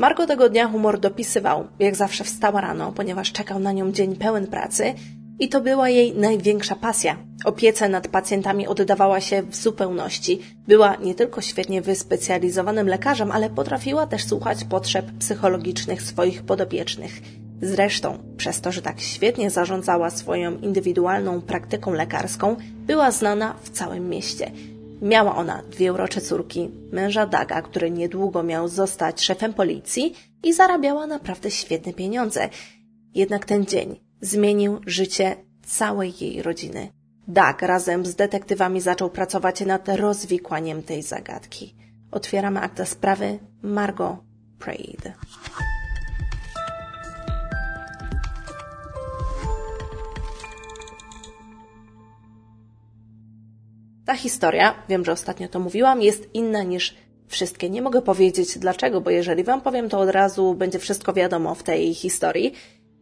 Margo tego dnia humor dopisywał. Jak zawsze wstała rano, ponieważ czekał na nią dzień pełen pracy i to była jej największa pasja. Opiece nad pacjentami oddawała się w zupełności. Była nie tylko świetnie wyspecjalizowanym lekarzem, ale potrafiła też słuchać potrzeb psychologicznych swoich podopiecznych. Zresztą, przez to, że tak świetnie zarządzała swoją indywidualną praktyką lekarską, była znana w całym mieście. Miała ona dwie urocze córki, męża Daga, który niedługo miał zostać szefem policji i zarabiała naprawdę świetne pieniądze. Jednak ten dzień zmienił życie całej jej rodziny. Doug razem z detektywami zaczął pracować nad rozwikłaniem tej zagadki. Otwieramy akta sprawy Margot Praed. Ta historia, wiem, że ostatnio to mówiłam, jest inna niż wszystkie. Nie mogę powiedzieć dlaczego, bo jeżeli Wam powiem, to od razu będzie wszystko wiadomo w tej historii.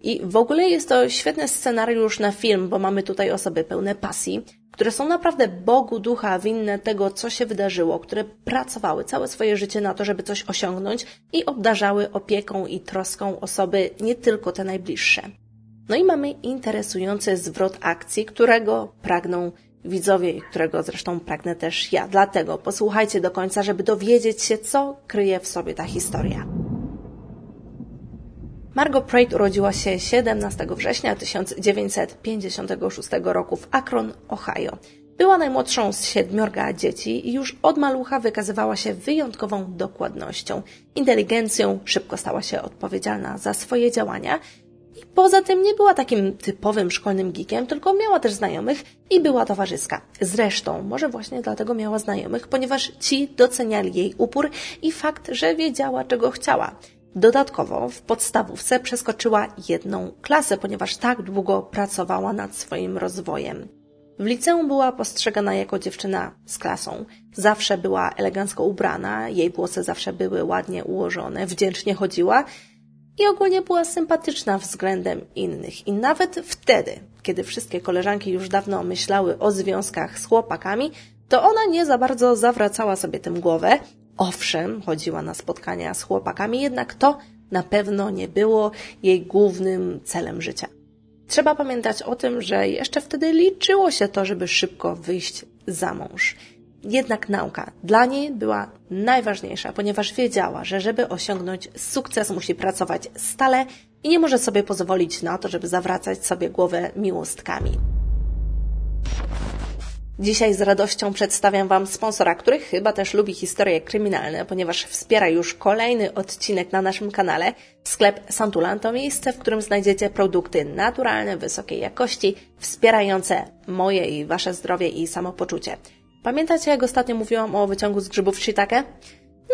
I w ogóle jest to świetny scenariusz na film, bo mamy tutaj osoby pełne pasji, które są naprawdę Bogu ducha winne tego, co się wydarzyło, które pracowały całe swoje życie na to, żeby coś osiągnąć i obdarzały opieką i troską osoby nie tylko te najbliższe. No i mamy interesujący zwrot akcji, którego pragną widzowie, którego zresztą pragnę też ja. Dlatego posłuchajcie do końca, żeby dowiedzieć się, co kryje w sobie ta historia. Margot Pratt urodziła się 17 września 1956 roku w Akron, Ohio. Była najmłodszą z siedmiorga dzieci i już od malucha wykazywała się wyjątkową dokładnością, inteligencją, szybko stała się odpowiedzialna za swoje działania i poza tym nie była takim typowym szkolnym geekiem, tylko miała też znajomych i była towarzyska. Zresztą, może właśnie dlatego miała znajomych, ponieważ ci doceniali jej upór i fakt, że wiedziała, czego chciała. Dodatkowo w podstawówce przeskoczyła jedną klasę, ponieważ tak długo pracowała nad swoim rozwojem. W liceum była postrzegana jako dziewczyna z klasą. Zawsze była elegancko ubrana, jej włosy zawsze były ładnie ułożone, wdzięcznie chodziła i ogólnie była sympatyczna względem innych. I nawet wtedy, kiedy wszystkie koleżanki już dawno myślały o związkach z chłopakami, to ona nie za bardzo zawracała sobie tym głowę. Owszem, chodziła na spotkania z chłopakami, jednak to na pewno nie było jej głównym celem życia. Trzeba pamiętać o tym, że jeszcze wtedy liczyło się to, żeby szybko wyjść za mąż. Jednak nauka dla niej była najważniejsza, ponieważ wiedziała, że żeby osiągnąć sukces musi pracować stale i nie może sobie pozwolić na to, żeby zawracać sobie głowę miłostkami. Dzisiaj z radością przedstawiam Wam sponsora, który chyba też lubi historie kryminalne, ponieważ wspiera już kolejny odcinek na naszym kanale. Sklep Santulan to miejsce, w którym znajdziecie produkty naturalne, wysokiej jakości, wspierające moje i Wasze zdrowie i samopoczucie. Pamiętacie, jak ostatnio mówiłam o wyciągu z grzybów shiitake?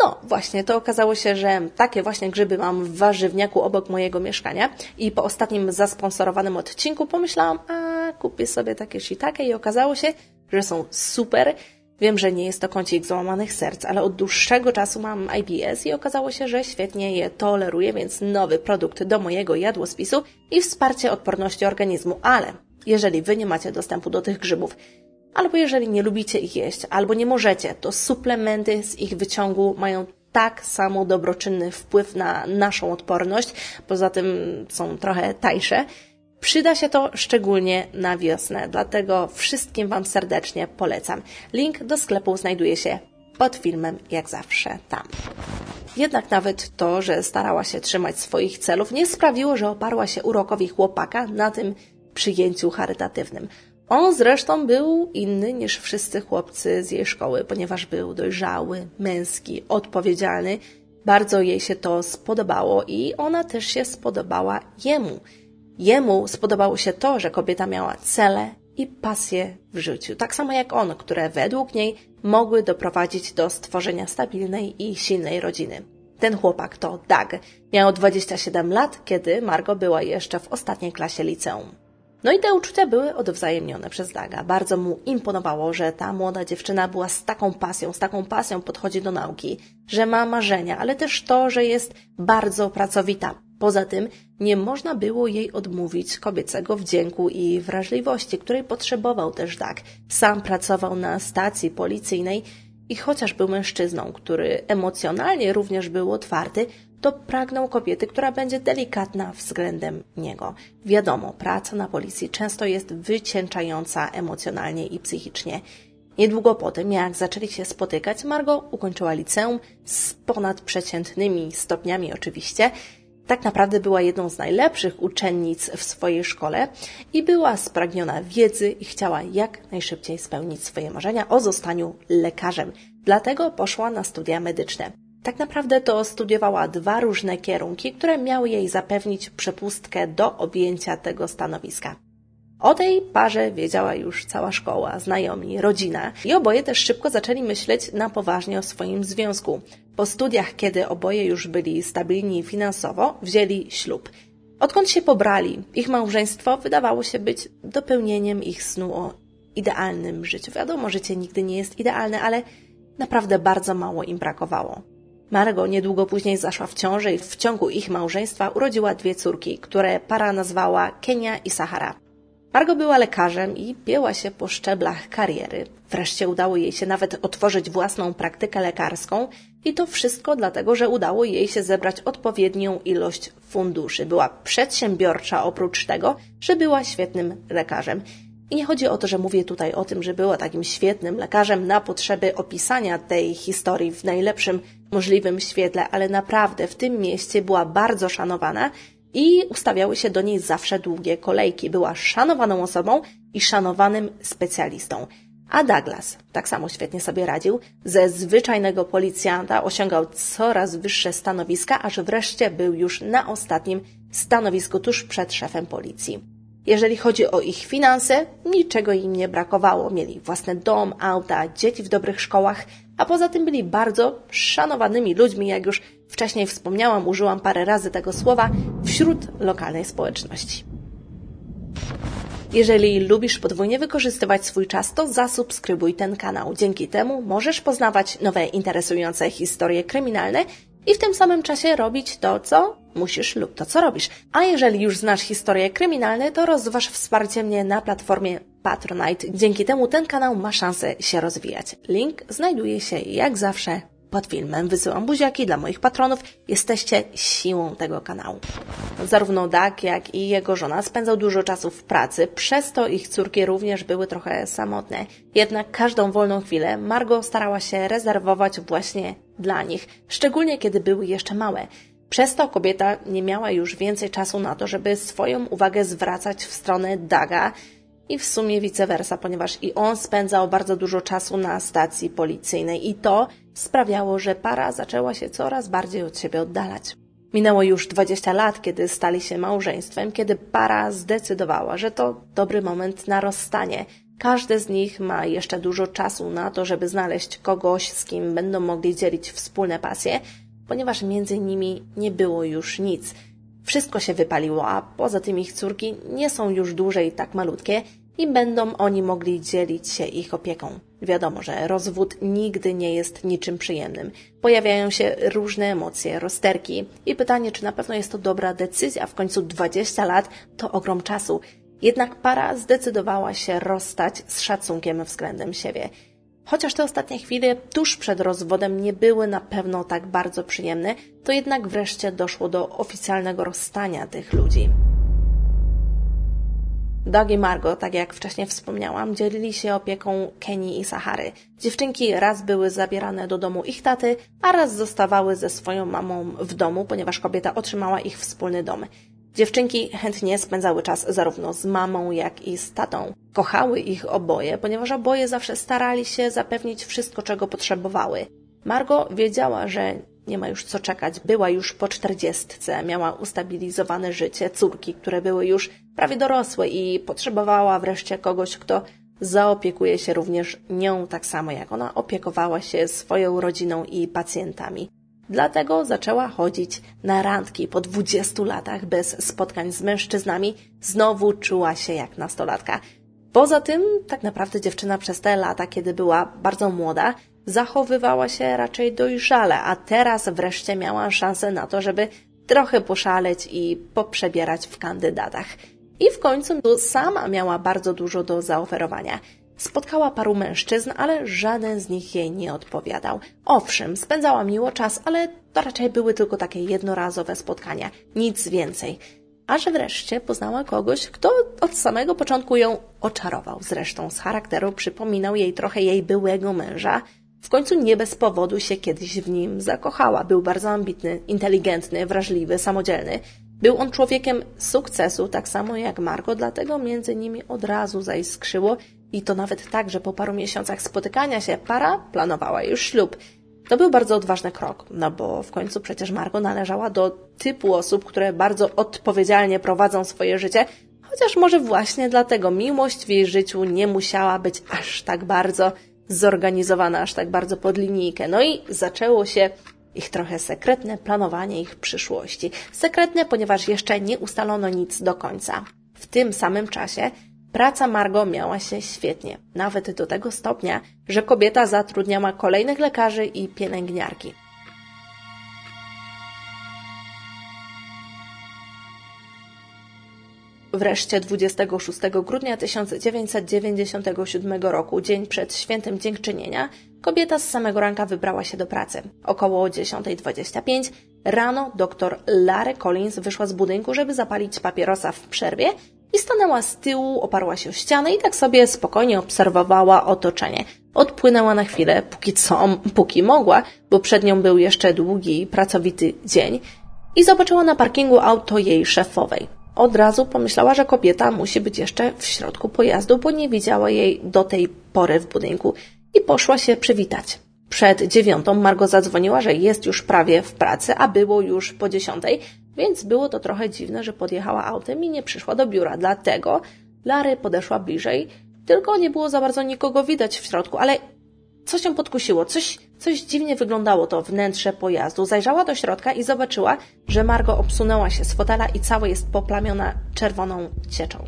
No, właśnie, to okazało się, że takie właśnie grzyby mam w warzywniaku obok mojego mieszkania i po ostatnim zasponsorowanym odcinku pomyślałam, a kupię sobie takie shiitake i okazało się, że są super. Wiem, że nie jest to kącik złamanych serc, ale od dłuższego czasu mam IBS i okazało się, że świetnie je toleruję, więc nowy produkt do mojego jadłospisu i wsparcie odporności organizmu. Ale jeżeli Wy nie macie dostępu do tych grzybów, albo jeżeli nie lubicie ich jeść, albo nie możecie, to suplementy z ich wyciągu mają tak samo dobroczynny wpływ na naszą odporność, poza tym są trochę tańsze. Przyda się to szczególnie na wiosnę, dlatego wszystkim Wam serdecznie polecam. Link do sklepu znajduje się pod filmem, jak zawsze tam. Jednak nawet to, że starała się trzymać swoich celów, nie sprawiło, że oparła się urokowi chłopaka na tym przyjęciu charytatywnym. On zresztą był inny niż wszyscy chłopcy z jej szkoły, ponieważ był dojrzały, męski, odpowiedzialny. Bardzo jej się to spodobało i ona też się spodobała jemu. Jemu spodobało się to, że kobieta miała cele i pasje w życiu, tak samo jak on, które według niej mogły doprowadzić do stworzenia stabilnej i silnej rodziny. Ten chłopak to Doug. Miał 27 lat, kiedy Margo była jeszcze w ostatniej klasie liceum. No i te uczucia były odwzajemnione przez Daga. Bardzo mu imponowało, że ta młoda dziewczyna była z taką pasją, z taką pasją podchodzi do nauki, że ma marzenia, ale też to, że jest bardzo pracowita. Poza tym nie można było jej odmówić kobiecego wdzięku i wrażliwości, której potrzebował też Dag. Sam pracował na stacji policyjnej I chociaż był mężczyzną, który emocjonalnie również był otwarty, to pragnął kobiety, która będzie delikatna względem niego. Wiadomo, praca na policji często jest wycięczająca emocjonalnie i psychicznie. Niedługo po tym, jak zaczęli się spotykać, Margot ukończyła liceum z ponadprzeciętnymi stopniami oczywiście. Tak naprawdę była jedną z najlepszych uczennic w swojej szkole i była spragniona wiedzy i chciała jak najszybciej spełnić swoje marzenia o zostaniu lekarzem. Dlatego poszła na studia medyczne. Tak naprawdę to studiowała dwa różne kierunki, które miały jej zapewnić przepustkę do objęcia tego stanowiska. O tej parze wiedziała już cała szkoła, znajomi, rodzina i oboje też szybko zaczęli myśleć na poważnie o swoim związku. Po studiach, kiedy oboje już byli stabilni finansowo, wzięli ślub. Odkąd się pobrali, ich małżeństwo wydawało się być dopełnieniem ich snu o idealnym życiu. Wiadomo, życie nigdy nie jest idealne, ale naprawdę bardzo mało im brakowało. Margo niedługo później zaszła w ciążę i w ciągu ich małżeństwa urodziła dwie córki, które para nazwała Kenia i Sahara. Margo była lekarzem i biła się po szczeblach kariery. Wreszcie udało jej się nawet otworzyć własną praktykę lekarską i to wszystko dlatego, że udało jej się zebrać odpowiednią ilość funduszy. Była przedsiębiorcza oprócz tego, że była świetnym lekarzem. I nie chodzi o to, że mówię tutaj o tym, że była takim świetnym lekarzem na potrzeby opisania tej historii w najlepszym możliwym świetle, ale naprawdę w tym mieście była bardzo szanowana i ustawiały się do niej zawsze długie kolejki. Była szanowaną osobą i szanowanym specjalistą. A Douglas tak samo świetnie sobie radził. Ze zwyczajnego policjanta osiągał coraz wyższe stanowiska, aż wreszcie był już na ostatnim stanowisku tuż przed szefem policji. Jeżeli chodzi o ich finanse, niczego im nie brakowało. Mieli własny dom, auta, dzieci w dobrych szkołach, a poza tym byli bardzo szanowanymi ludźmi, jak już wcześniej wspomniałam, użyłam parę razy tego słowa, wśród lokalnej społeczności. Jeżeli lubisz podwójnie wykorzystywać swój czas, to zasubskrybuj ten kanał. Dzięki temu możesz poznawać nowe interesujące historie kryminalne i w tym samym czasie robić to, co musisz lub to, co robisz. A jeżeli już znasz historie kryminalne, to rozważ wsparcie mnie na platformie Patronite. Dzięki temu ten kanał ma szansę się rozwijać. Link znajduje się jak zawsze pod filmem. Wysyłam buziaki dla moich patronów. Jesteście siłą tego kanału. Zarówno Dak, jak i jego żona spędzał dużo czasu w pracy, przez to ich córki również były trochę samotne. Jednak każdą wolną chwilę Margot starała się rezerwować właśnie dla nich, szczególnie kiedy były jeszcze małe. Przez to kobieta nie miała już więcej czasu na to, żeby swoją uwagę zwracać w stronę Daga, i w sumie vice versa, ponieważ i on spędzał bardzo dużo czasu na stacji policyjnej i to sprawiało, że para zaczęła się coraz bardziej od siebie oddalać. Minęło już 20 lat, kiedy stali się małżeństwem, kiedy para zdecydowała, że to dobry moment na rozstanie. Każdy z nich ma jeszcze dużo czasu na to, żeby znaleźć kogoś, z kim będą mogli dzielić wspólne pasje, ponieważ między nimi nie było już nic. Wszystko się wypaliło, a poza tym ich córki nie są już dłużej tak malutkie i będą oni mogli dzielić się ich opieką. Wiadomo, że rozwód nigdy nie jest niczym przyjemnym. Pojawiają się różne emocje, rozterki i pytanie, czy na pewno jest to dobra decyzja. W końcu 20 lat to ogrom czasu. Jednak para zdecydowała się rozstać z szacunkiem względem siebie. Chociaż te ostatnie chwile tuż przed rozwodem nie były na pewno tak bardzo przyjemne, to jednak wreszcie doszło do oficjalnego rozstania tych ludzi. Doug i Margo, tak jak wcześniej wspomniałam, dzielili się opieką Kenii i Sahary. Dziewczynki raz były zabierane do domu ich taty, a raz zostawały ze swoją mamą w domu, ponieważ kobieta otrzymała ich wspólny dom. Dziewczynki chętnie spędzały czas zarówno z mamą, jak i z tatą. Kochały ich oboje, ponieważ oboje zawsze starali się zapewnić wszystko, czego potrzebowały. Margo wiedziała, że nie ma już co czekać. Była już po czterdziestce, miała ustabilizowane życie, córki, które były już prawie dorosłe i potrzebowała wreszcie kogoś, kto zaopiekuje się również nią tak samo jak ona opiekowała się swoją rodziną i pacjentami. Dlatego zaczęła chodzić na randki po 20 latach bez spotkań z mężczyznami. Znowu czuła się jak nastolatka. Poza tym, tak naprawdę dziewczyna przez te lata, kiedy była bardzo młoda, zachowywała się raczej dojrzale, a teraz wreszcie miała szansę na to, żeby trochę poszaleć i poprzebierać w kandydatach. I w końcu sama miała bardzo dużo do zaoferowania. Spotkała paru mężczyzn, ale żaden z nich jej nie odpowiadał. Owszem, spędzała miło czas, ale to raczej były tylko takie jednorazowe spotkania, nic więcej. A że wreszcie poznała kogoś, kto od samego początku ją oczarował. Zresztą z charakteru przypominał jej trochę jej byłego męża. W końcu nie bez powodu się kiedyś w nim zakochała. Był bardzo ambitny, inteligentny, wrażliwy, samodzielny. Był on człowiekiem sukcesu, tak samo jak Margo, dlatego między nimi od razu zaiskrzyło i to nawet tak, że po paru miesiącach spotykania się para planowała już ślub. To był bardzo odważny krok, no bo w końcu przecież Margo należała do typu osób, które bardzo odpowiedzialnie prowadzą swoje życie, chociaż może właśnie dlatego miłość w jej życiu nie musiała być aż tak bardzo zorganizowana, aż tak bardzo pod linijkę. No i zaczęło się ich trochę sekretne planowanie ich przyszłości. Sekretne, ponieważ jeszcze nie ustalono nic do końca. W tym samym czasie praca Margo miała się świetnie, nawet do tego stopnia, że kobieta zatrudniała kolejnych lekarzy i pielęgniarki. Wreszcie 26 grudnia 1997 roku, dzień przed świętem dziękczynienia, kobieta z samego ranka wybrała się do pracy. Około 10.25 rano dr Larry Collins wyszła z budynku, żeby zapalić papierosa w przerwie i stanęła z tyłu, oparła się o ścianę i tak sobie spokojnie obserwowała otoczenie. Odpłynęła na chwilę, póki co, póki mogła, bo przed nią był jeszcze długi, pracowity dzień i zobaczyła na parkingu auto jej szefowej. Od razu pomyślała, że kobieta musi być jeszcze w środku pojazdu, bo nie widziała jej do tej pory w budynku i poszła się przywitać. Przed dziewiątą Margo zadzwoniła, że jest już prawie w pracy, a było już po dziesiątej, więc było to trochę dziwne, że podjechała autem i nie przyszła do biura. Dlatego Lary podeszła bliżej, tylko nie było za bardzo nikogo widać w środku, ale coś ją podkusiło, coś, coś dziwnie wyglądało to wnętrze pojazdu. Zajrzała do środka i zobaczyła, że Margo obsunęła się z fotela i cała jest poplamiona czerwoną cieczą.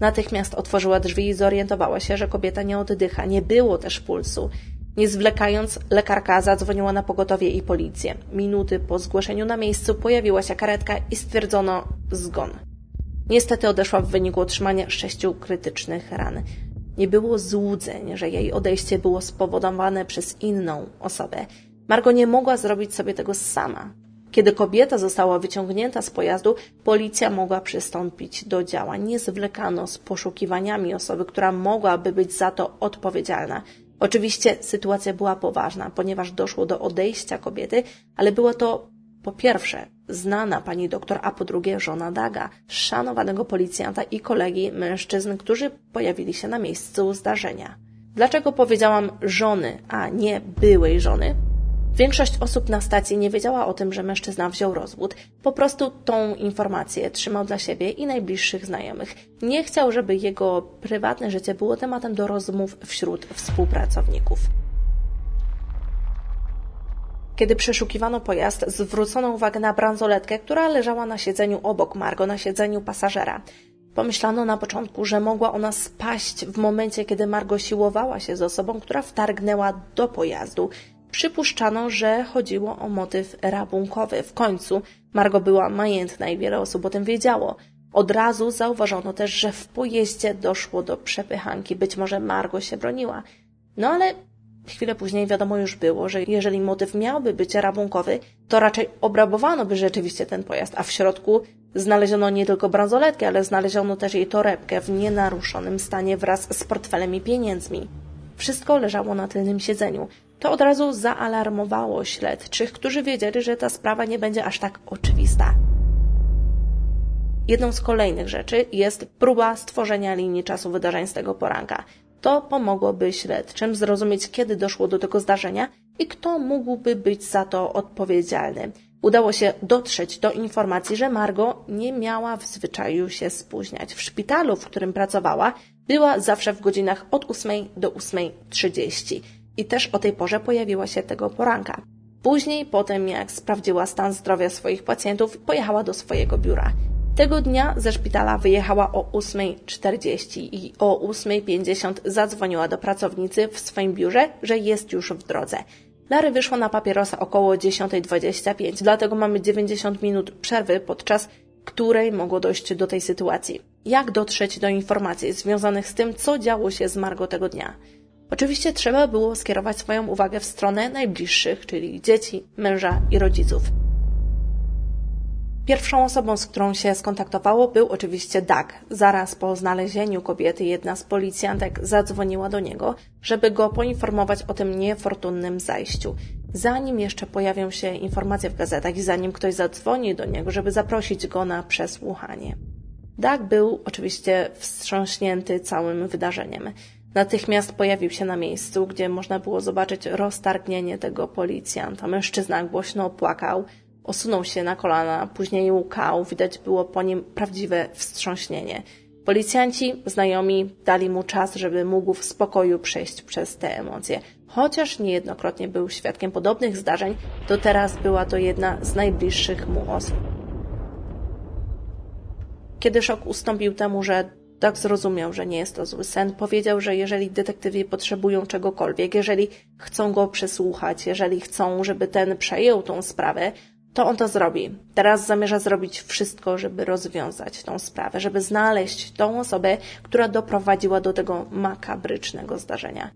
Natychmiast otworzyła drzwi i zorientowała się, że kobieta nie oddycha, nie było też pulsu. Nie zwlekając, lekarka zadzwoniła na pogotowie i policję. Minuty po zgłoszeniu na miejscu pojawiła się karetka i stwierdzono zgon. Niestety odeszła w wyniku otrzymania sześciu krytycznych ran. Nie było złudzeń, że jej odejście było spowodowane przez inną osobę. Margo nie mogła zrobić sobie tego sama. Kiedy kobieta została wyciągnięta z pojazdu, policja mogła przystąpić do działań. Nie zwlekano z poszukiwaniami osoby, która mogłaby być za to odpowiedzialna. Oczywiście sytuacja była poważna, ponieważ doszło do odejścia kobiety, ale była to po pierwsze znana pani doktor, a po drugie żona Daga, szanowanego policjanta i kolegi mężczyzn, którzy pojawili się na miejscu zdarzenia. Dlaczego powiedziałam żony, a nie byłej żony? Większość osób na stacji nie wiedziała o tym, że mężczyzna wziął rozwód. Po prostu tą informację trzymał dla siebie i najbliższych znajomych. Nie chciał, żeby jego prywatne życie było tematem do rozmów wśród współpracowników. Kiedy przeszukiwano pojazd, zwrócono uwagę na bransoletkę, która leżała na siedzeniu obok Margo, na siedzeniu pasażera. Pomyślano na początku, że mogła ona spaść w momencie, kiedy Margo siłowała się z osobą, która wtargnęła do pojazdu. Przypuszczano, że chodziło o motyw rabunkowy. W końcu Margo była majętna i wiele osób o tym wiedziało. Od razu zauważono też, że w pojeździe doszło do przepychanki. Być może Margo się broniła. No ale chwilę później wiadomo już było, że jeżeli motyw miałby być rabunkowy, to raczej obrabowano by rzeczywiście ten pojazd, a w środku znaleziono nie tylko bransoletkę, ale znaleziono też jej torebkę w nienaruszonym stanie wraz z portfelem i pieniędzmi. Wszystko leżało na tylnym siedzeniu. To od razu zaalarmowało śledczych, którzy wiedzieli, że ta sprawa nie będzie aż tak oczywista. Jedną z kolejnych rzeczy jest próba stworzenia linii czasu wydarzeń z tego poranka. To pomogłoby śledczym zrozumieć, kiedy doszło do tego zdarzenia i kto mógłby być za to odpowiedzialny. Udało się dotrzeć do informacji, że Margo nie miała w zwyczaju się spóźniać. W szpitalu, w którym pracowała, była zawsze w godzinach od 8 do 8.30 i też o tej porze pojawiła się tego poranka. Później, potem jak sprawdziła stan zdrowia swoich pacjentów, pojechała do swojego biura. Tego dnia ze szpitala wyjechała o 8.40 i o 8.50 zadzwoniła do pracownicy w swoim biurze, że jest już w drodze. Lary wyszła na papierosa około 10.25, dlatego mamy 90 minut przerwy, podczas której mogło dojść do tej sytuacji. Jak dotrzeć do informacji związanych z tym, co działo się z Margo tego dnia. Oczywiście trzeba było skierować swoją uwagę w stronę najbliższych, czyli dzieci, męża i rodziców. Pierwszą osobą, z którą się skontaktowało, był oczywiście Doug. Zaraz po znalezieniu kobiety jedna z policjantek zadzwoniła do niego, żeby go poinformować o tym niefortunnym zajściu. Zanim jeszcze pojawią się informacje w gazetach i zanim ktoś zadzwoni do niego, żeby zaprosić go na przesłuchanie. Doug był oczywiście wstrząśnięty całym wydarzeniem. Natychmiast pojawił się na miejscu, gdzie można było zobaczyć roztargnienie tego policjanta. Mężczyzna głośno płakał, Osunął się na kolana, później łukał, widać było po nim prawdziwe wstrząśnienie. Policjanci, znajomi dali mu czas, żeby mógł w spokoju przejść przez te emocje. Chociaż niejednokrotnie był świadkiem podobnych zdarzeń, to teraz była to jedna z najbliższych mu osób. Kiedy szok ustąpił temu, że tak zrozumiał, że nie jest to zły sen, powiedział, że jeżeli detektywi potrzebują czegokolwiek, jeżeli chcą go przesłuchać, jeżeli chcą, żeby ten przejął tą sprawę, to on to zrobi. Teraz zamierza zrobić wszystko, żeby rozwiązać tą sprawę, żeby znaleźć tą osobę, która doprowadziła do tego makabrycznego zdarzenia.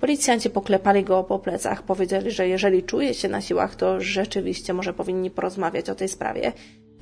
Policjanci poklepali go po plecach, powiedzieli, że jeżeli czuje się na siłach, to rzeczywiście może powinni porozmawiać o tej sprawie.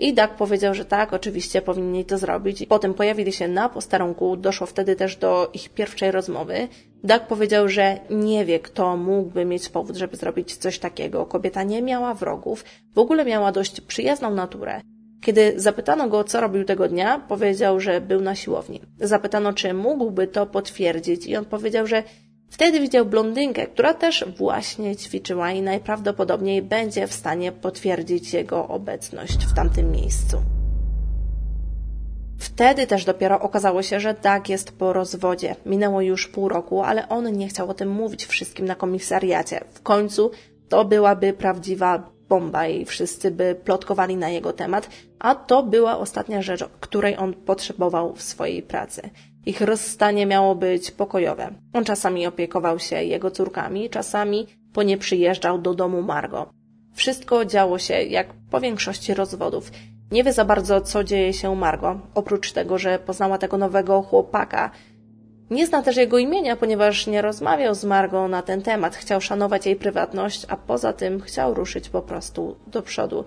I Doug powiedział, że tak, oczywiście powinni to zrobić. Potem pojawili się na posterunku, doszło wtedy też do ich pierwszej rozmowy. Doug powiedział, że nie wie, kto mógłby mieć powód, żeby zrobić coś takiego. Kobieta nie miała wrogów, w ogóle miała dość przyjazną naturę. Kiedy zapytano go, co robił tego dnia, powiedział, że był na siłowni. Zapytano, czy mógłby to potwierdzić i on powiedział, że Wtedy widział blondynkę, która też właśnie ćwiczyła i najprawdopodobniej będzie w stanie potwierdzić jego obecność w tamtym miejscu. Wtedy też dopiero okazało się, że Doug jest po rozwodzie. Minęło już pół roku, ale on nie chciał o tym mówić wszystkim na komisariacie. W końcu to byłaby prawdziwa bomba i wszyscy by plotkowali na jego temat, a to była ostatnia rzecz, której on potrzebował w swojej pracy. Ich rozstanie miało być pokojowe. On czasami opiekował się jego córkami, czasami po nie przyjeżdżał do domu Margo. Wszystko działo się jak po większości rozwodów. Nie wie za bardzo, co dzieje się Margo, oprócz tego, że poznała tego nowego chłopaka. Nie zna też jego imienia, ponieważ nie rozmawiał z Margo na ten temat. Chciał szanować jej prywatność, a poza tym chciał ruszyć po prostu do przodu.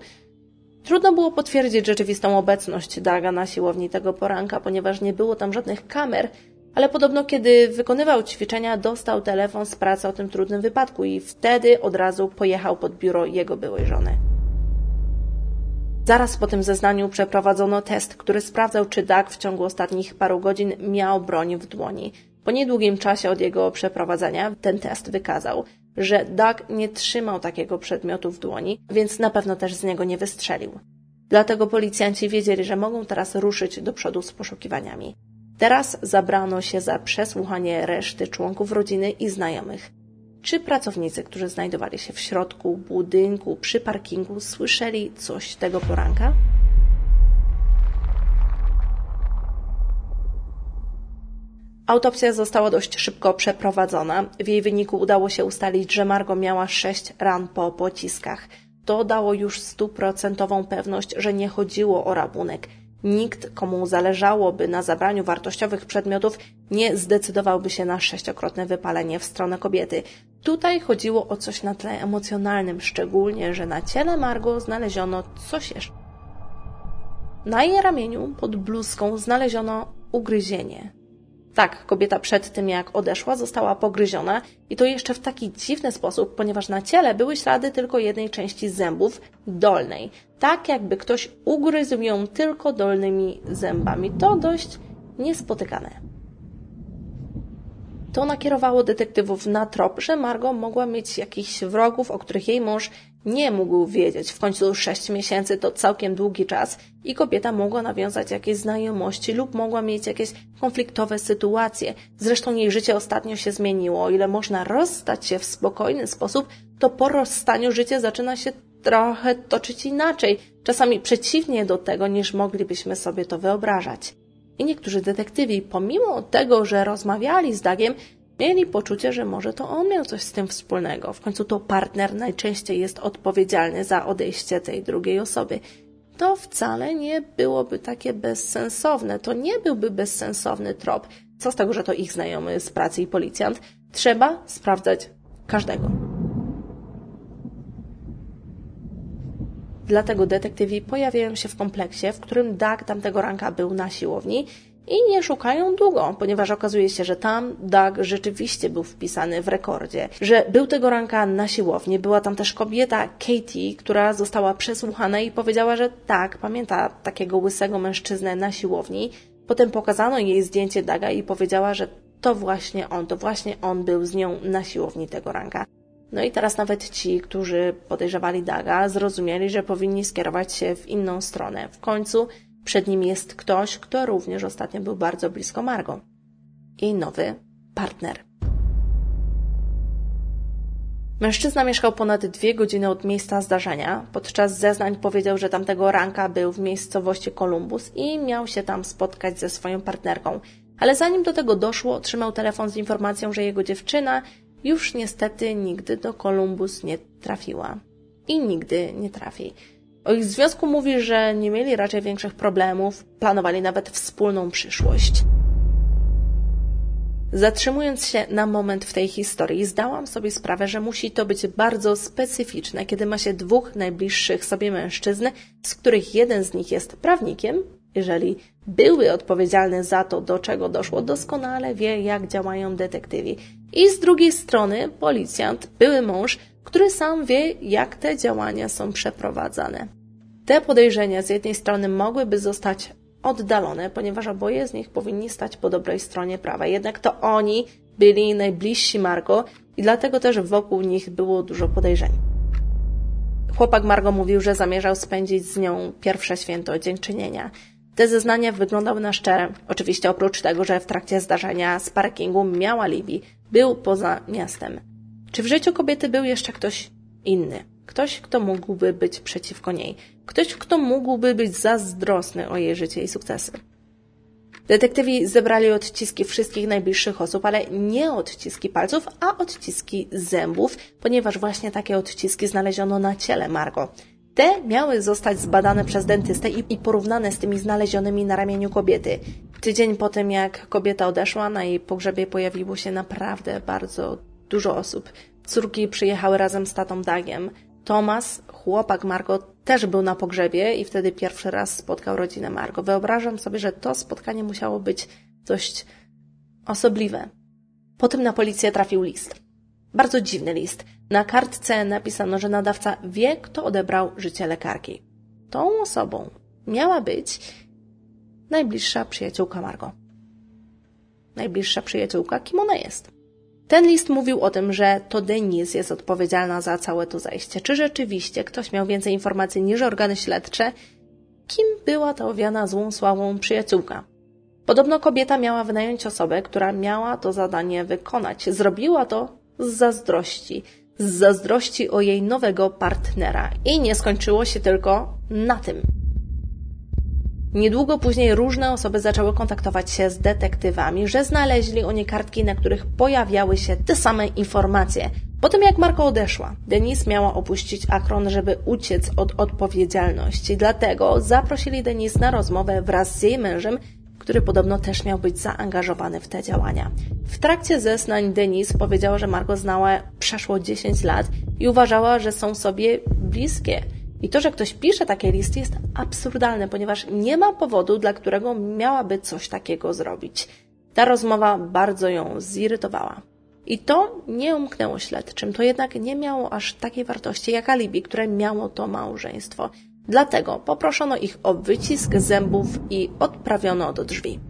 Trudno było potwierdzić rzeczywistą obecność Daga na siłowni tego poranka, ponieważ nie było tam żadnych kamer, ale podobno kiedy wykonywał ćwiczenia, dostał telefon z pracy o tym trudnym wypadku i wtedy od razu pojechał pod biuro jego byłej żony. Zaraz po tym zeznaniu przeprowadzono test, który sprawdzał, czy Doug w ciągu ostatnich paru godzin miał broń w dłoni. Po niedługim czasie od jego przeprowadzenia ten test wykazał, że Doug nie trzymał takiego przedmiotu w dłoni, więc na pewno też z niego nie wystrzelił. Dlatego policjanci wiedzieli, że mogą teraz ruszyć do przodu z poszukiwaniami. Teraz zabrano się za przesłuchanie reszty członków rodziny i znajomych. Czy pracownicy, którzy znajdowali się w środku budynku przy parkingu, słyszeli coś tego poranka? Autopsja została dość szybko przeprowadzona. W jej wyniku udało się ustalić, że Margo miała sześć ran po pociskach. To dało już stuprocentową pewność, że nie chodziło o rabunek. Nikt, komu zależałoby na zabraniu wartościowych przedmiotów, nie zdecydowałby się na sześciokrotne wypalenie w stronę kobiety. Tutaj chodziło o coś na tle emocjonalnym, szczególnie, że na ciele Margo znaleziono coś jeszcze. Na jej ramieniu pod bluzką znaleziono ugryzienie. Tak, kobieta przed tym jak odeszła została pogryziona i to jeszcze w taki dziwny sposób, ponieważ na ciele były ślady tylko jednej części zębów dolnej. Tak jakby ktoś ugryzł ją tylko dolnymi zębami. To dość niespotykane. To nakierowało detektywów na trop, że Margot mogła mieć jakichś wrogów, o których jej mąż nie mógł wiedzieć. W końcu sześć miesięcy to całkiem długi czas i kobieta mogła nawiązać jakieś znajomości lub mogła mieć jakieś konfliktowe sytuacje. Zresztą jej życie ostatnio się zmieniło. O ile można rozstać się w spokojny sposób, to po rozstaniu życie zaczyna się trochę toczyć inaczej, czasami przeciwnie do tego, niż moglibyśmy sobie to wyobrażać. I niektórzy detektywi, pomimo tego, że rozmawiali z Dagiem, mieli poczucie, że może to on miał coś z tym wspólnego. W końcu to partner najczęściej jest odpowiedzialny za odejście tej drugiej osoby. to wcale nie byłoby takie bezsensowne. To nie byłby bezsensowny trop. Co z tego, że to ich znajomy z pracy i policjant? Trzeba sprawdzać każdego. Dlatego detektywi pojawiają się w kompleksie, w którym Doug tamtego ranka był na siłowni i nie szukają długo, ponieważ okazuje się, że tam Doug rzeczywiście był wpisany w rekordzie, że był tego ranka na siłowni. Była tam też kobieta Katie, która została przesłuchana i powiedziała, że tak, pamięta takiego łysego mężczyznę na siłowni. Potem pokazano jej zdjęcie Daga i powiedziała, że to właśnie on, to właśnie on był z nią na siłowni tego ranka. No i teraz nawet ci, którzy podejrzewali Daga, zrozumieli, że powinni skierować się w inną stronę. W końcu przed nim jest ktoś, kto również ostatnio był bardzo blisko Margo. Jej nowy partner. Mężczyzna mieszkał ponad dwie godziny od miejsca zdarzenia. Podczas zeznań powiedział, że tamtego ranka był w miejscowości Columbus i miał się tam spotkać ze swoją partnerką. Ale zanim do tego doszło, otrzymał telefon z informacją, że jego dziewczyna już niestety nigdy do Columbus nie trafiła. I nigdy nie trafi. O ich związku mówi, że nie mieli raczej większych problemów, planowali nawet wspólną przyszłość. Zatrzymując się na moment w tej historii, zdałam sobie sprawę, że musi to być bardzo specyficzne, kiedy ma się dwóch najbliższych sobie mężczyzn, z których jeden z nich jest prawnikiem, jeżeli były odpowiedzialny za to, do czego doszło, doskonale wie, jak działają detektywi. I z drugiej strony policjant, były mąż, który sam wie, jak te działania są przeprowadzane. Te podejrzenia z jednej strony mogłyby zostać oddalone, ponieważ oboje z nich powinni stać po dobrej stronie prawa. Jednak to oni byli najbliżsi Margo i dlatego też wokół nich było dużo podejrzeń. Chłopak Margo mówił, że zamierzał spędzić z nią pierwsze święto dziękczynienia. Te zeznania wyglądały na szczere. Oczywiście oprócz tego, że w trakcie zdarzenia z parkingu miała Libi, był poza miastem. Czy w życiu kobiety był jeszcze ktoś inny? Ktoś, kto mógłby być przeciwko niej. Ktoś, kto mógłby być zazdrosny o jej życie i sukcesy. Detektywi zebrali odciski wszystkich najbliższych osób, ale nie odciski palców, a odciski zębów, ponieważ właśnie takie odciski znaleziono na ciele Margo. Te miały zostać zbadane przez dentystę i porównane z tymi znalezionymi na ramieniu kobiety. Tydzień po tym, jak kobieta odeszła, na jej pogrzebie pojawiło się naprawdę bardzo dużo osób. Córki przyjechały razem z tatą Dagiem. Tomas, chłopak Margo, też był na pogrzebie i wtedy pierwszy raz spotkał rodzinę Margo. Wyobrażam sobie, że to spotkanie musiało być dość osobliwe. Potem na policję trafił list. Bardzo dziwny list. Na kartce napisano, że nadawca wie, kto odebrał życie lekarki. Tą osobą miała być najbliższa przyjaciółka Margo. Najbliższa przyjaciółka, kim ona jest? Ten list mówił o tym, że to Denise jest odpowiedzialna za całe to zajście. Czy rzeczywiście ktoś miał więcej informacji niż organy śledcze? Kim była ta owiana złą sławą przyjaciółka? Podobno kobieta miała wynająć osobę, która miała to zadanie wykonać. Zrobiła to z zazdrości. Z zazdrości o jej nowego partnera. I nie skończyło się tylko na tym. Niedługo później różne osoby zaczęły kontaktować się z detektywami, że znaleźli oni kartki, na których pojawiały się te same informacje. Po tym jak Marko odeszła, Denise miała opuścić Akron, żeby uciec od odpowiedzialności. Dlatego zaprosili Denise na rozmowę wraz z jej mężem, który podobno też miał być zaangażowany w te działania. W trakcie zeznań Denise powiedziała, że Margo znała przeszło 10 lat i uważała, że są sobie bliskie. I to, że ktoś pisze takie listy jest absurdalne, ponieważ nie ma powodu, dla którego miałaby coś takiego zrobić. Ta rozmowa bardzo ją zirytowała. I to nie umknęło śledczym, to jednak nie miało aż takiej wartości jak alibi, które miało to małżeństwo. Dlatego poproszono ich o wycisk zębów i odprawiono do drzwi.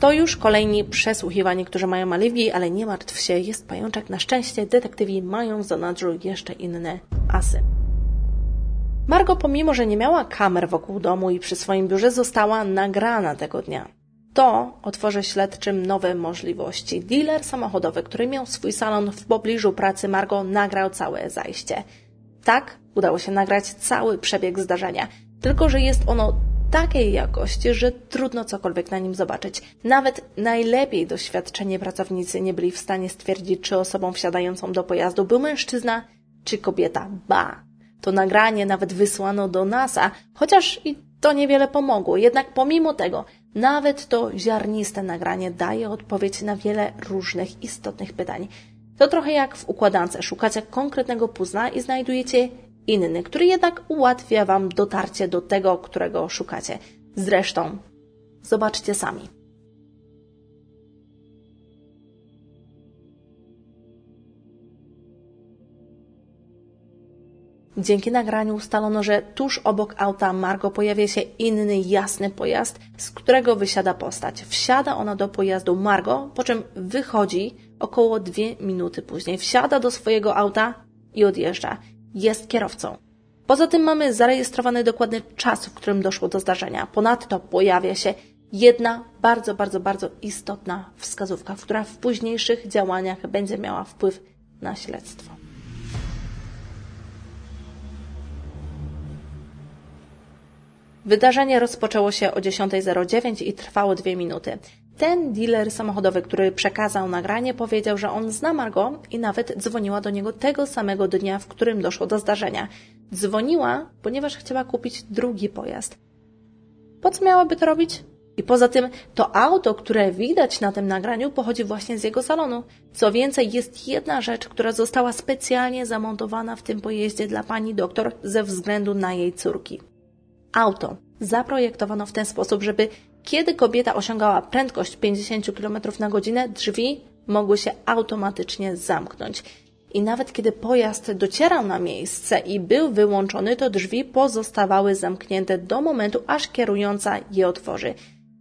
To już kolejni przesłuchiwani, którzy mają alibi, ale nie martw się, jest pajączek. Na szczęście detektywi mają w zanadrzu jeszcze inne asy. Margo, pomimo że nie miała kamer wokół domu i przy swoim biurze, została nagrana tego dnia. To otworzy śledczym nowe możliwości. Dealer samochodowy, który miał swój salon w pobliżu pracy Margo, nagrał całe zajście. Tak, udało się nagrać cały przebieg zdarzenia, tylko że jest ono takiej jakości, że trudno cokolwiek na nim zobaczyć. Nawet najlepiej doświadczeni pracownicy nie byli w stanie stwierdzić, czy osobą wsiadającą do pojazdu był mężczyzna czy kobieta. Ba! To nagranie nawet wysłano do NASA, chociaż i to niewiele pomogło. Jednak pomimo tego, nawet to ziarniste nagranie daje odpowiedź na wiele różnych istotnych pytań. To trochę jak w układance. Szukacie konkretnego puzla i znajdujecie inny, który jednak ułatwia Wam dotarcie do tego, którego szukacie. Zresztą, zobaczcie sami. Dzięki nagraniu ustalono, że tuż obok auta Margo pojawia się inny, jasny pojazd, z którego wysiada postać. Wsiada ona do pojazdu Margo, po czym wychodzi około dwie minuty później. Wsiada do swojego auta i odjeżdża. Jest kierowcą. Poza tym mamy zarejestrowany dokładny czas, w którym doszło do zdarzenia. Ponadto pojawia się jedna bardzo, bardzo, bardzo istotna wskazówka, która w późniejszych działaniach będzie miała wpływ na śledztwo. Wydarzenie rozpoczęło się o 10.09 i trwało dwie minuty. Ten dealer samochodowy, który przekazał nagranie, powiedział, że on zna Margot i nawet dzwoniła do niego tego samego dnia, w którym doszło do zdarzenia. Dzwoniła, ponieważ chciała kupić drugi pojazd. Po co miałaby to robić? I poza tym to auto, które widać na tym nagraniu, pochodzi właśnie z jego salonu. Co więcej, jest jedna rzecz, która została specjalnie zamontowana w tym pojeździe dla pani doktor ze względu na jej córki. Auto zaprojektowano w ten sposób, żeby kiedy kobieta osiągała prędkość 50 km na godzinę, drzwi mogły się automatycznie zamknąć. I nawet kiedy pojazd docierał na miejsce i był wyłączony, to drzwi pozostawały zamknięte do momentu, aż kierująca je otworzy.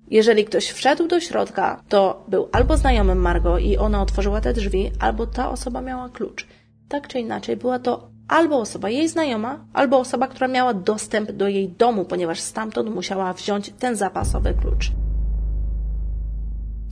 Jeżeli ktoś wszedł do środka, to był albo znajomym Margo i ona otworzyła te drzwi, albo ta osoba miała klucz. Tak czy inaczej, była to albo osoba jej znajoma, albo osoba, która miała dostęp do jej domu, ponieważ stamtąd musiała wziąć ten zapasowy klucz.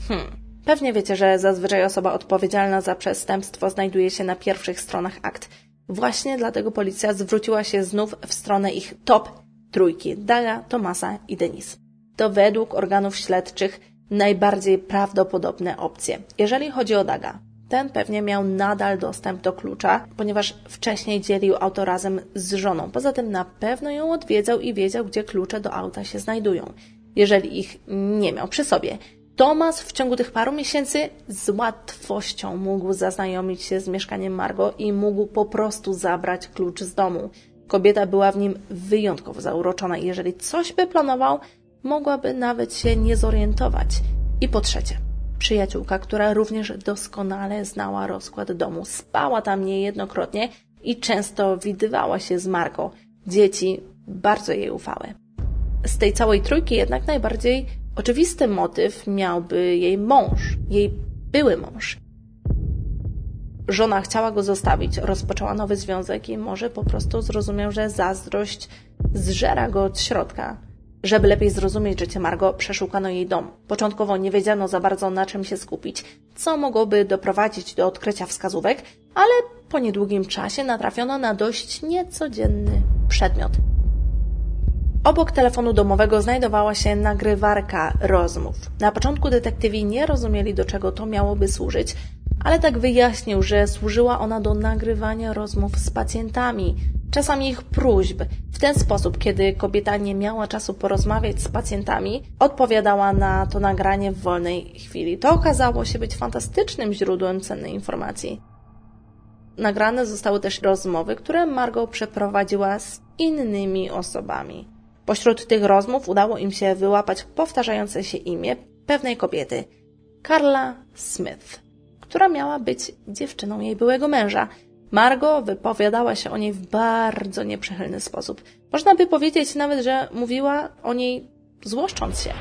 Hmm. Pewnie wiecie, że zazwyczaj osoba odpowiedzialna za przestępstwo znajduje się na pierwszych stronach akt. Właśnie dlatego policja zwróciła się znów w stronę ich top trójki Daga, Tomasa i Denis. To według organów śledczych najbardziej prawdopodobne opcje. Jeżeli chodzi o Daga, ten pewnie miał nadal dostęp do klucza, ponieważ wcześniej dzielił auto razem z żoną. Poza tym na pewno ją odwiedzał i wiedział, gdzie klucze do auta się znajdują, jeżeli ich nie miał przy sobie. Tomas w ciągu tych paru miesięcy z łatwością mógł zaznajomić się z mieszkaniem Margo i mógł po prostu zabrać klucz z domu. Kobieta była w nim wyjątkowo zauroczona i jeżeli coś by planował, mogłaby nawet się nie zorientować. I po trzecie, przyjaciółka, która również doskonale znała rozkład domu. Spała tam niejednokrotnie i często widywała się z Margo. Dzieci bardzo jej ufały. Z tej całej trójki jednak najbardziej oczywisty motyw miałby jej mąż, jej były mąż. Żona chciała go zostawić, rozpoczęła nowy związek i może po prostu zrozumiał, że zazdrość zżera go od środka. Żeby lepiej zrozumieć życie Margo, przeszukano jej dom. Początkowo nie wiedziano za bardzo na czym się skupić, co mogłoby doprowadzić do odkrycia wskazówek, ale po niedługim czasie natrafiono na dość niecodzienny przedmiot. Obok telefonu domowego znajdowała się nagrywarka rozmów. Na początku detektywi nie rozumieli, do czego to miałoby służyć, ale tak wyjaśnił, że służyła ona do nagrywania rozmów z pacjentami, czasami ich próśb. W ten sposób, kiedy kobieta nie miała czasu porozmawiać z pacjentami, odpowiadała na to nagranie w wolnej chwili. To okazało się być fantastycznym źródłem cennej informacji. Nagrane zostały też rozmowy, które Margot przeprowadziła z innymi osobami. Pośród tych rozmów udało im się wyłapać powtarzające się imię pewnej kobiety, Carla Smith, która miała być dziewczyną jej byłego męża. Margo wypowiadała się o niej w bardzo nieprzychylny sposób. Można by powiedzieć nawet, że mówiła o niej złoszcząc się.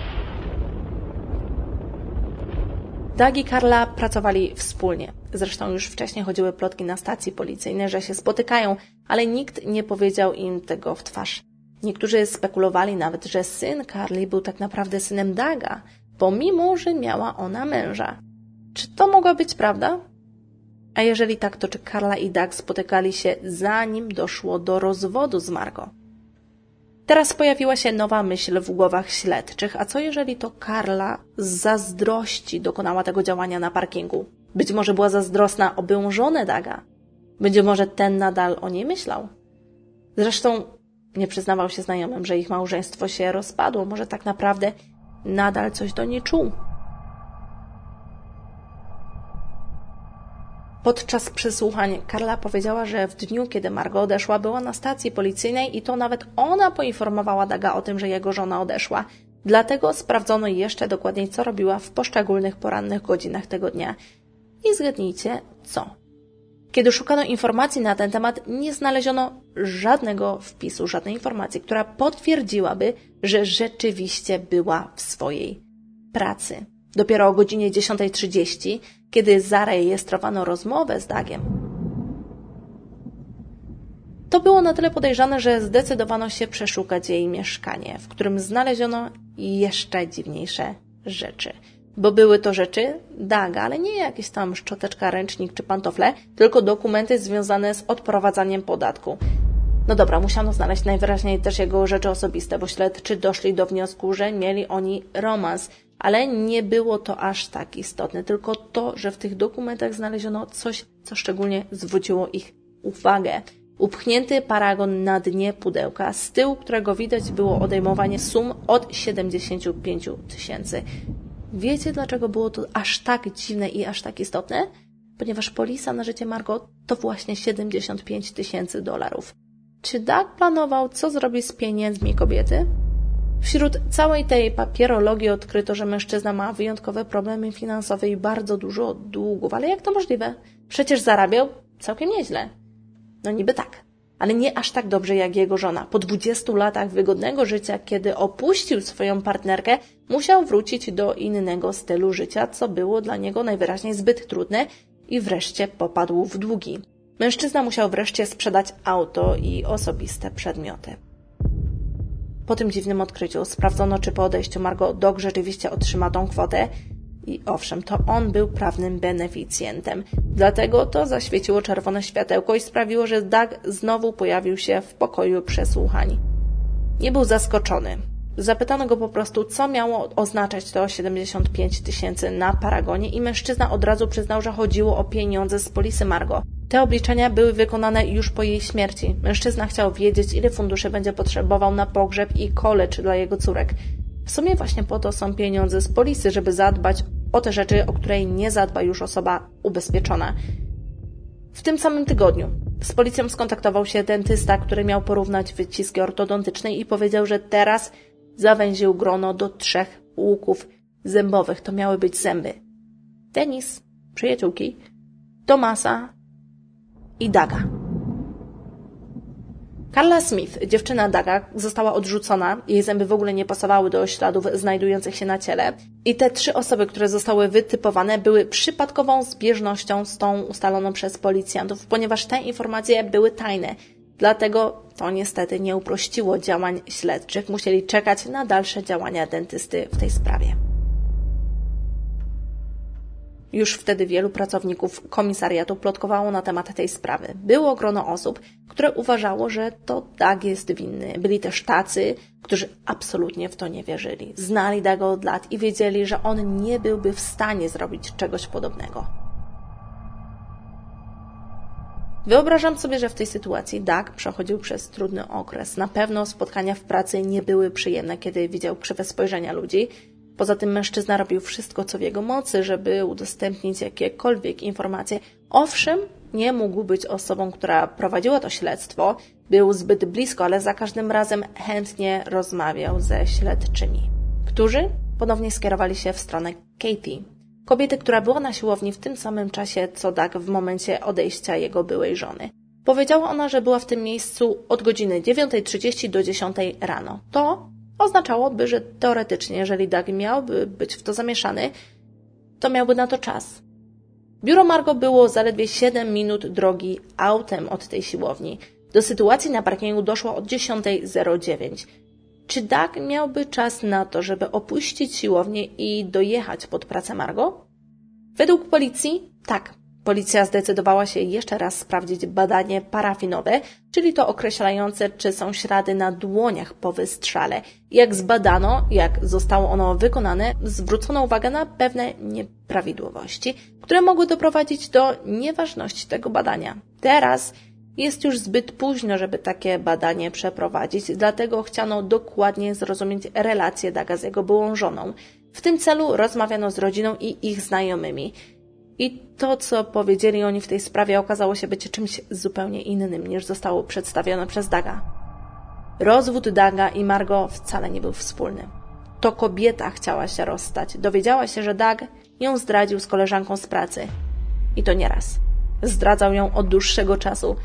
Doug i Karla pracowali wspólnie. Zresztą już wcześniej chodziły plotki na stacji policyjnej, że się spotykają, ale nikt nie powiedział im tego w twarz. Niektórzy spekulowali nawet, że syn Carly był tak naprawdę synem Daga, pomimo, że miała ona męża. Czy to mogła być prawda? A jeżeli tak, to czy Karla i Doug spotykali się zanim doszło do rozwodu z Margo? Teraz pojawiła się nowa myśl w głowach śledczych, a co jeżeli to Karla z zazdrości dokonała tego działania na parkingu? Być może była zazdrosna o byłą żonę Daga. Być może ten nadal o niej myślał. Zresztą nie przyznawał się znajomym, że ich małżeństwo się rozpadło. Może tak naprawdę nadal coś do niej czuł. Podczas przesłuchań Karla powiedziała, że w dniu, kiedy Margo odeszła, była na stacji policyjnej i to nawet ona poinformowała Daga o tym, że jego żona odeszła. Dlatego sprawdzono jeszcze dokładniej, co robiła w poszczególnych porannych godzinach tego dnia. I zgadnijcie, co? Kiedy szukano informacji na ten temat, nie znaleziono żadnego wpisu, żadnej informacji, która potwierdziłaby, że rzeczywiście była w swojej pracy. Dopiero o godzinie 10.30, kiedy zarejestrowano rozmowę z Dagiem, to było na tyle podejrzane, że zdecydowano się przeszukać jej mieszkanie, w którym znaleziono jeszcze dziwniejsze rzeczy. Bo były to rzeczy Daga, ale nie jakieś tam szczoteczka, ręcznik czy pantofle, tylko dokumenty związane z odprowadzaniem podatku. No dobra, musiano znaleźć najwyraźniej też jego rzeczy osobiste, bo śledczy doszli do wniosku, że mieli oni romans, ale nie było to aż tak istotne, tylko to, że w tych dokumentach znaleziono coś, co szczególnie zwróciło ich uwagę. Upchnięty paragon na dnie pudełka, z tyłu którego widać było odejmowanie sum od 75 tysięcy. Wiecie, dlaczego było to aż tak dziwne i aż tak istotne? Ponieważ polisa na życie Margot to właśnie 75 tysięcy dolarów. Czy Doug planował, co zrobi z pieniędzmi kobiety? Wśród całej tej papierologii odkryto, że mężczyzna ma wyjątkowe problemy finansowe i bardzo dużo długów. Ale jak to możliwe? Przecież zarabiał całkiem nieźle. No niby tak, ale nie aż tak dobrze jak jego żona. Po 20 latach wygodnego życia, kiedy opuścił swoją partnerkę, musiał wrócić do innego stylu życia, co było dla niego najwyraźniej zbyt trudne i wreszcie popadł w długi. Mężczyzna musiał wreszcie sprzedać auto i osobiste przedmioty. Po tym dziwnym odkryciu sprawdzono, czy po odejściu Margot Dog rzeczywiście otrzyma tą kwotę. I owszem, to on był prawnym beneficjentem. Dlatego to zaświeciło czerwone światełko i sprawiło, że Doug znowu pojawił się w pokoju przesłuchań. Nie był zaskoczony. Zapytano go po prostu, co miało oznaczać to 75 tysięcy na paragonie i mężczyzna od razu przyznał, że chodziło o pieniądze z polisy Margo. Te obliczenia były wykonane już po jej śmierci. Mężczyzna chciał wiedzieć, ile funduszy będzie potrzebował na pogrzeb i college dla jego córek. W sumie właśnie po to są pieniądze z polisy, żeby zadbać o te rzeczy, o której nie zadba już osoba ubezpieczona. W tym samym tygodniu z policją skontaktował się dentysta, który miał porównać wyciski ortodontyczne i powiedział, że teraz zawęził grono do trzech łuków zębowych. To miały być zęby. Denis, przyjaciółki, Tomasa i Daga. Carla Smith, dziewczyna Daga, została odrzucona. Jej zęby w ogóle nie pasowały do śladów znajdujących się na ciele. I te trzy osoby, które zostały wytypowane, były przypadkową zbieżnością z tą ustaloną przez policjantów, ponieważ te informacje były tajne. Dlatego to niestety nie uprościło działań śledczych. Musieli czekać na dalsze działania dentysty w tej sprawie. Już wtedy wielu pracowników komisariatu plotkowało na temat tej sprawy. Było grono osób, które uważało, że to Dag jest winny. Byli też tacy, którzy absolutnie w to nie wierzyli. Znali Daga od lat i wiedzieli, że on nie byłby w stanie zrobić czegoś podobnego. Wyobrażam sobie, że w tej sytuacji Doug przechodził przez trudny okres. Na pewno spotkania w pracy nie były przyjemne, kiedy widział krzywe spojrzenia ludzi. Poza tym mężczyzna robił wszystko, co w jego mocy, żeby udostępnić jakiekolwiek informacje. Owszem, nie mógł być osobą, która prowadziła to śledztwo, był zbyt blisko, ale za każdym razem chętnie rozmawiał ze śledczymi, którzy ponownie skierowali się w stronę Katie, kobiety, która była na siłowni w tym samym czasie co Doug w momencie odejścia jego byłej żony. Powiedziała ona, że była w tym miejscu od godziny 9.30 do 10 rano. To oznaczałoby, że teoretycznie, jeżeli Doug miałby być w to zamieszany, to miałby na to czas. Biuro Margo było zaledwie 7 minut drogi autem od tej siłowni. Do sytuacji na parkingu doszło od 10.09. Czy Doug miałby czas na to, żeby opuścić siłownię i dojechać pod pracę Margo? Według policji tak. Policja zdecydowała się jeszcze raz sprawdzić badanie parafinowe, czyli to określające, czy są ślady na dłoniach po wystrzale. Jak zbadano, jak zostało ono wykonane, zwrócono uwagę na pewne nieprawidłowości, które mogły doprowadzić do nieważności tego badania. Teraz Jest już zbyt późno, żeby takie badanie przeprowadzić, dlatego chciano dokładnie zrozumieć relacje Daga z jego byłą żoną. W tym celu rozmawiano z rodziną i ich znajomymi. I to, co powiedzieli oni w tej sprawie, okazało się być czymś zupełnie innym niż zostało przedstawione przez Daga. Rozwód Daga i Margo wcale nie był wspólny. To kobieta chciała się rozstać. Dowiedziała się, że Dag ją zdradził z koleżanką z pracy. I to nieraz. Zdradzał ją od dłuższego czasu.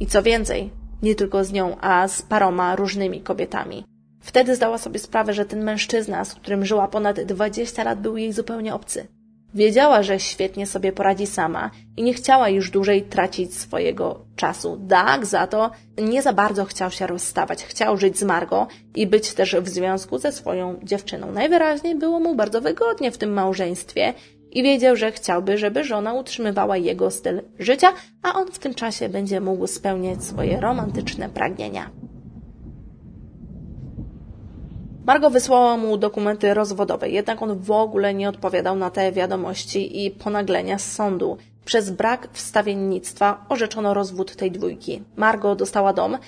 I co więcej, nie tylko z nią, a z paroma różnymi kobietami. Wtedy zdała sobie sprawę, że ten mężczyzna, z którym żyła ponad 20 lat, był jej zupełnie obcy. Wiedziała, że świetnie sobie poradzi sama i nie chciała już dłużej tracić swojego czasu. Doug za to nie za bardzo chciał się rozstawać. Chciał żyć z Margo i być też w związku ze swoją dziewczyną. Najwyraźniej było mu bardzo wygodnie w tym małżeństwie i wiedział, że chciałby, żeby żona utrzymywała jego styl życia, a on w tym czasie będzie mógł spełniać swoje romantyczne pragnienia. Margo wysłała mu dokumenty rozwodowe, jednak on w ogóle nie odpowiadał na te wiadomości i ponaglenia z sądu. Przez brak wstawiennictwa orzeczono rozwód tej dwójki. Margo dostała dom,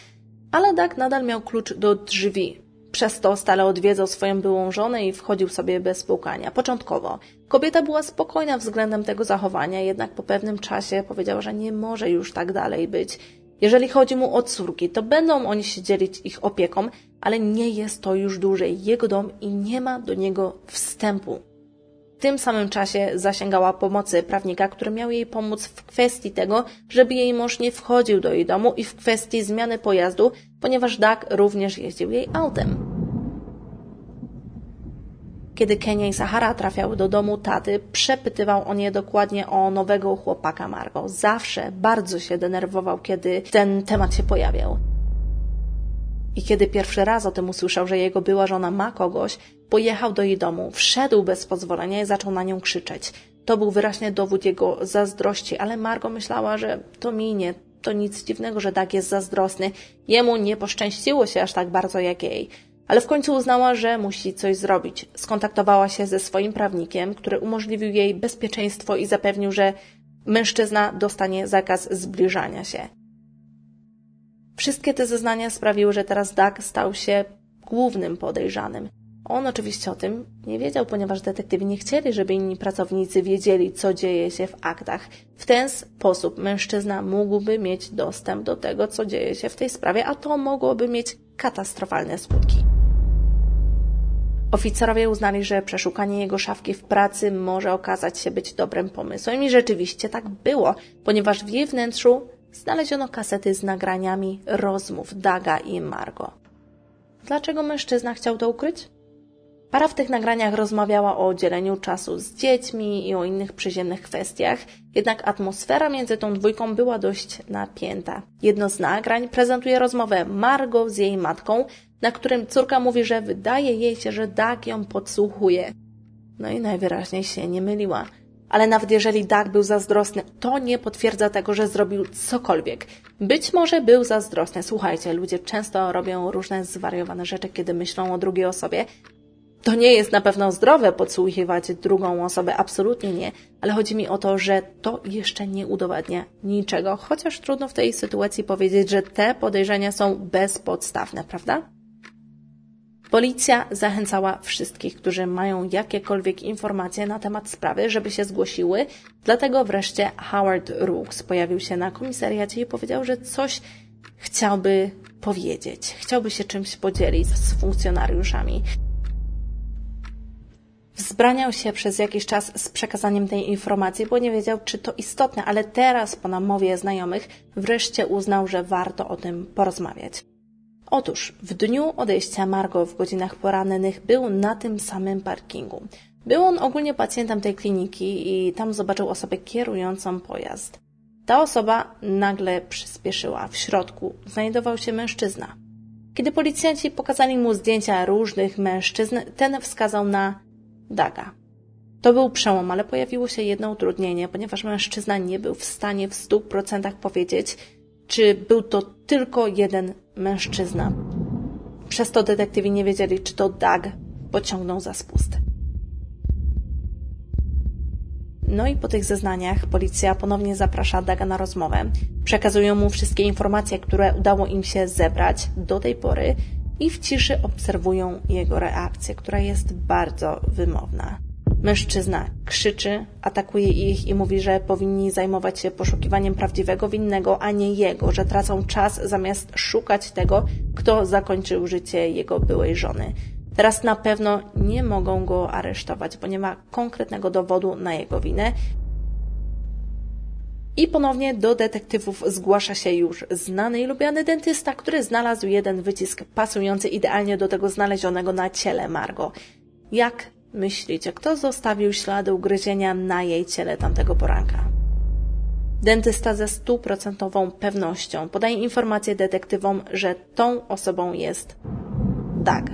ale Doug nadal miał klucz do drzwi. Przez to stale odwiedzał swoją byłą żonę i wchodził sobie bez pukania. Początkowo kobieta była spokojna względem tego zachowania, jednak po pewnym czasie powiedziała, że nie może już tak dalej być. Jeżeli chodzi mu o córki, to będą oni się dzielić ich opieką, ale nie jest to już dłużej jego dom i nie ma do niego wstępu. W tym samym czasie zasięgała pomocy prawnika, który miał jej pomóc w kwestii tego, żeby jej mąż nie wchodził do jej domu i w kwestii zmiany pojazdu, ponieważ Doug również jeździł jej autem. Kiedy Kenia i Sahara trafiały do domu taty, przepytywał on je dokładnie o nowego chłopaka Margo. Zawsze bardzo się denerwował, kiedy ten temat się pojawiał. I kiedy pierwszy raz o tym usłyszał, że jego była żona ma kogoś, pojechał do jej domu, wszedł bez pozwolenia i zaczął na nią krzyczeć. To był wyraźnie dowód jego zazdrości, ale Margo myślała, że to minie. To nic dziwnego, że tak jest zazdrosny. Jemu nie poszczęściło się aż tak bardzo jak jej. Ale w końcu uznała, że musi coś zrobić. Skontaktowała się ze swoim prawnikiem, który umożliwił jej bezpieczeństwo i zapewnił, że mężczyzna dostanie zakaz zbliżania się. Wszystkie te zeznania sprawiły, że teraz Doug stał się głównym podejrzanym. On oczywiście o tym nie wiedział, ponieważ detektywi nie chcieli, żeby inni pracownicy wiedzieli, co dzieje się w aktach. W ten sposób mężczyzna mógłby mieć dostęp do tego, co dzieje się w tej sprawie, a to mogłoby mieć katastrofalne skutki. Oficerowie uznali, że przeszukanie jego szafki w pracy może okazać się być dobrym pomysłem i rzeczywiście tak było, ponieważ w jej wnętrzu znaleziono kasety z nagraniami rozmów Daga i Margo. Dlaczego mężczyzna chciał to ukryć? Para w tych nagraniach rozmawiała o dzieleniu czasu z dziećmi i o innych przyziemnych kwestiach, jednak atmosfera między tą dwójką była dość napięta. Jedno z nagrań prezentuje rozmowę Margo z jej matką, na którym córka mówi, że wydaje jej się, że Doug ją podsłuchuje. No i najwyraźniej się nie myliła. Ale nawet jeżeli Doug był zazdrosny, to nie potwierdza tego, że zrobił cokolwiek. Być może był zazdrosny. Słuchajcie, ludzie często robią różne zwariowane rzeczy, kiedy myślą o drugiej osobie, to nie jest na pewno zdrowe podsłuchiwać drugą osobę, absolutnie nie, ale chodzi mi o to, że to jeszcze nie udowadnia niczego, chociaż trudno w tej sytuacji powiedzieć, że te podejrzenia są bezpodstawne, prawda? Policja zachęcała wszystkich, którzy mają jakiekolwiek informacje na temat sprawy, żeby się zgłosiły, dlatego wreszcie Howard Rooks pojawił się na komisariacie i powiedział, że coś chciałby powiedzieć, chciałby się czymś podzielić z funkcjonariuszami. Wzbraniał się przez jakiś czas z przekazaniem tej informacji, bo nie wiedział, czy to istotne, ale teraz, po namowie znajomych, wreszcie uznał, że warto o tym porozmawiać. Otóż w dniu odejścia Margo w godzinach porannych był na tym samym parkingu. Był on ogólnie pacjentem tej kliniki i tam zobaczył osobę kierującą pojazd. Ta osoba nagle przyspieszyła. W środku znajdował się mężczyzna. Kiedy policjanci pokazali mu zdjęcia różnych mężczyzn, ten wskazał na Daga. To był przełom, ale pojawiło się jedno utrudnienie, ponieważ mężczyzna nie był w stanie w stu procentach powiedzieć, czy był to tylko jeden mężczyzna. Przez to detektywi nie wiedzieli, czy to Doug pociągnął za spust. No i po tych zeznaniach policja ponownie zaprasza Daga na rozmowę. Przekazują mu wszystkie informacje, które udało im się zebrać do tej pory i w ciszy obserwują jego reakcję, która jest bardzo wymowna. Mężczyzna krzyczy, atakuje ich i mówi, że powinni zajmować się poszukiwaniem prawdziwego winnego, a nie jego, że tracą czas zamiast szukać tego, kto zakończył życie jego byłej żony. Teraz na pewno nie mogą go aresztować, bo nie ma konkretnego dowodu na jego winę. I ponownie do detektywów zgłasza się już znany i lubiany dentysta, który znalazł jeden wycisk pasujący idealnie do tego znalezionego na ciele Margo. Jak myślicie, kto zostawił ślady ugryzienia na jej ciele tamtego poranka? Dentysta ze stuprocentową pewnością podaje informację detektywom, że tą osobą jest Doug.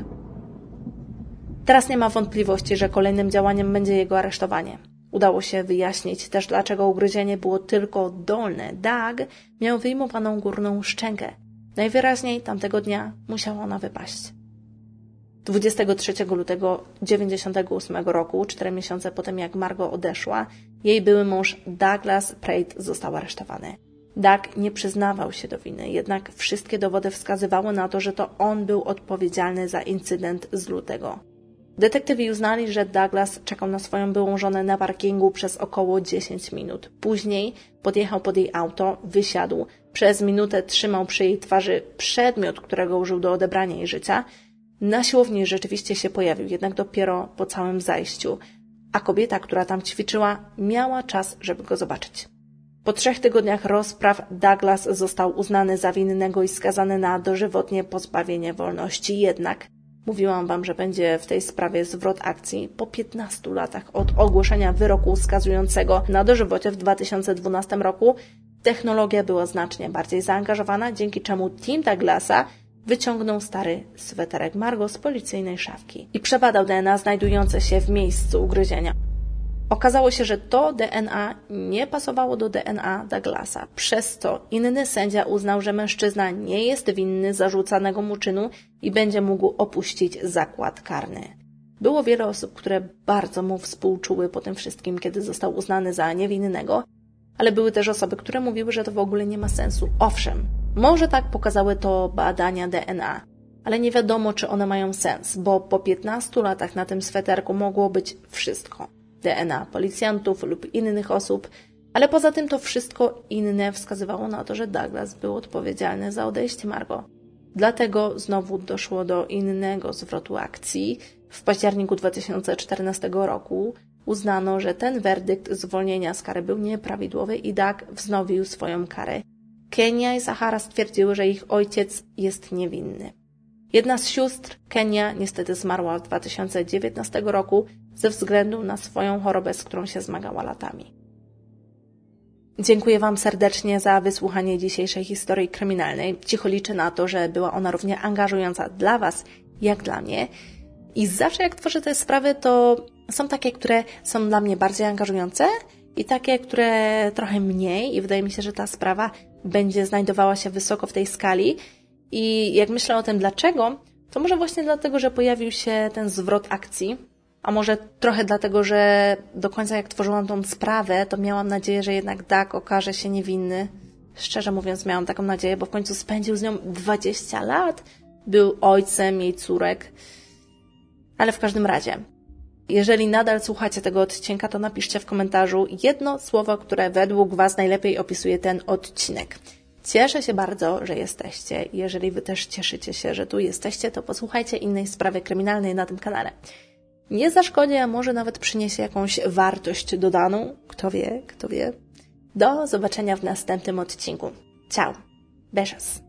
Teraz nie ma wątpliwości, że kolejnym działaniem będzie jego aresztowanie. Udało się wyjaśnić też, dlaczego ugryzienie było tylko dolne. Doug miał wyjmowaną górną szczękę. Najwyraźniej tamtego dnia musiała ona wypaść. 23 lutego 1998 roku, cztery miesiące po tym jak Margo odeszła, jej były mąż Douglas Pratt został aresztowany. Doug nie przyznawał się do winy, jednak wszystkie dowody wskazywały na to, że to on był odpowiedzialny za incydent z lutego. Detektywi uznali, że Douglas czekał na swoją byłą żonę na parkingu przez około 10 minut. Później podjechał pod jej auto, wysiadł, przez minutę trzymał przy jej twarzy przedmiot, którego użył do odebrania jej życia. Na siłowni rzeczywiście się pojawił, jednak dopiero po całym zajściu, a kobieta, która tam ćwiczyła, miała czas, żeby go zobaczyć. Po trzech tygodniach rozpraw Douglas został uznany za winnego i skazany na dożywotnie pozbawienie wolności. Jednak Mówiłam Wam, że będzie w tej sprawie zwrot akcji po 15 latach od ogłoszenia wyroku skazującego na dożywocie w 2012 roku. Technologia była znacznie bardziej zaangażowana, dzięki czemu Team Douglasa wyciągnął stary sweterek Margo z policyjnej szafki i przebadał DNA znajdujące się w miejscu ugryzienia. Okazało się, że to DNA nie pasowało do DNA Douglasa, przez co inny sędzia uznał, że mężczyzna nie jest winny zarzucanego mu czynu i będzie mógł opuścić zakład karny. Było wiele osób, które bardzo mu współczuły po tym wszystkim, kiedy został uznany za niewinnego, ale były też osoby, które mówiły, że to w ogóle nie ma sensu. Owszem, może tak pokazały to badania DNA, ale nie wiadomo, czy one mają sens, bo po 15 latach na tym sweterku mogło być wszystko. DNA policjantów lub innych osób, ale poza tym to wszystko inne wskazywało na to, że Douglas był odpowiedzialny za odejście Margo. Dlatego znowu doszło do innego zwrotu akcji. W październiku 2014 roku uznano, że ten werdykt zwolnienia z kary był nieprawidłowy i Doug wznowił swoją karę. Kenia i Sahara stwierdziły, że ich ojciec jest niewinny. Jedna z sióstr, Kenia, niestety zmarła w 2019 roku ze względu na swoją chorobę, z którą się zmagała latami. Dziękuję Wam serdecznie za wysłuchanie dzisiejszej historii kryminalnej. Cicho liczę na to, że była ona równie angażująca dla Was, jak dla mnie. I zawsze jak tworzę te sprawy, to są takie, które są dla mnie bardziej angażujące i takie, które trochę mniej. I wydaje mi się, że ta sprawa będzie znajdowała się wysoko w tej skali. I jak myślę o tym dlaczego, to może właśnie dlatego, że pojawił się ten zwrot akcji, a może trochę dlatego, że do końca jak tworzyłam tą sprawę, to miałam nadzieję, że jednak Dak okaże się niewinny. Szczerze mówiąc, miałam taką nadzieję, bo w końcu spędził z nią 20 lat. Był ojcem jej córek. Ale w każdym razie, jeżeli nadal słuchacie tego odcinka, to napiszcie w komentarzu jedno słowo, które według Was najlepiej opisuje ten odcinek. Cieszę się bardzo, że jesteście. Jeżeli Wy też cieszycie się, że tu jesteście, to posłuchajcie innej sprawy kryminalnej na tym kanale. Nie zaszkodzi, a może nawet przyniesie jakąś wartość dodaną. Kto wie, kto wie. Do zobaczenia w następnym odcinku. Ciao. Beijos.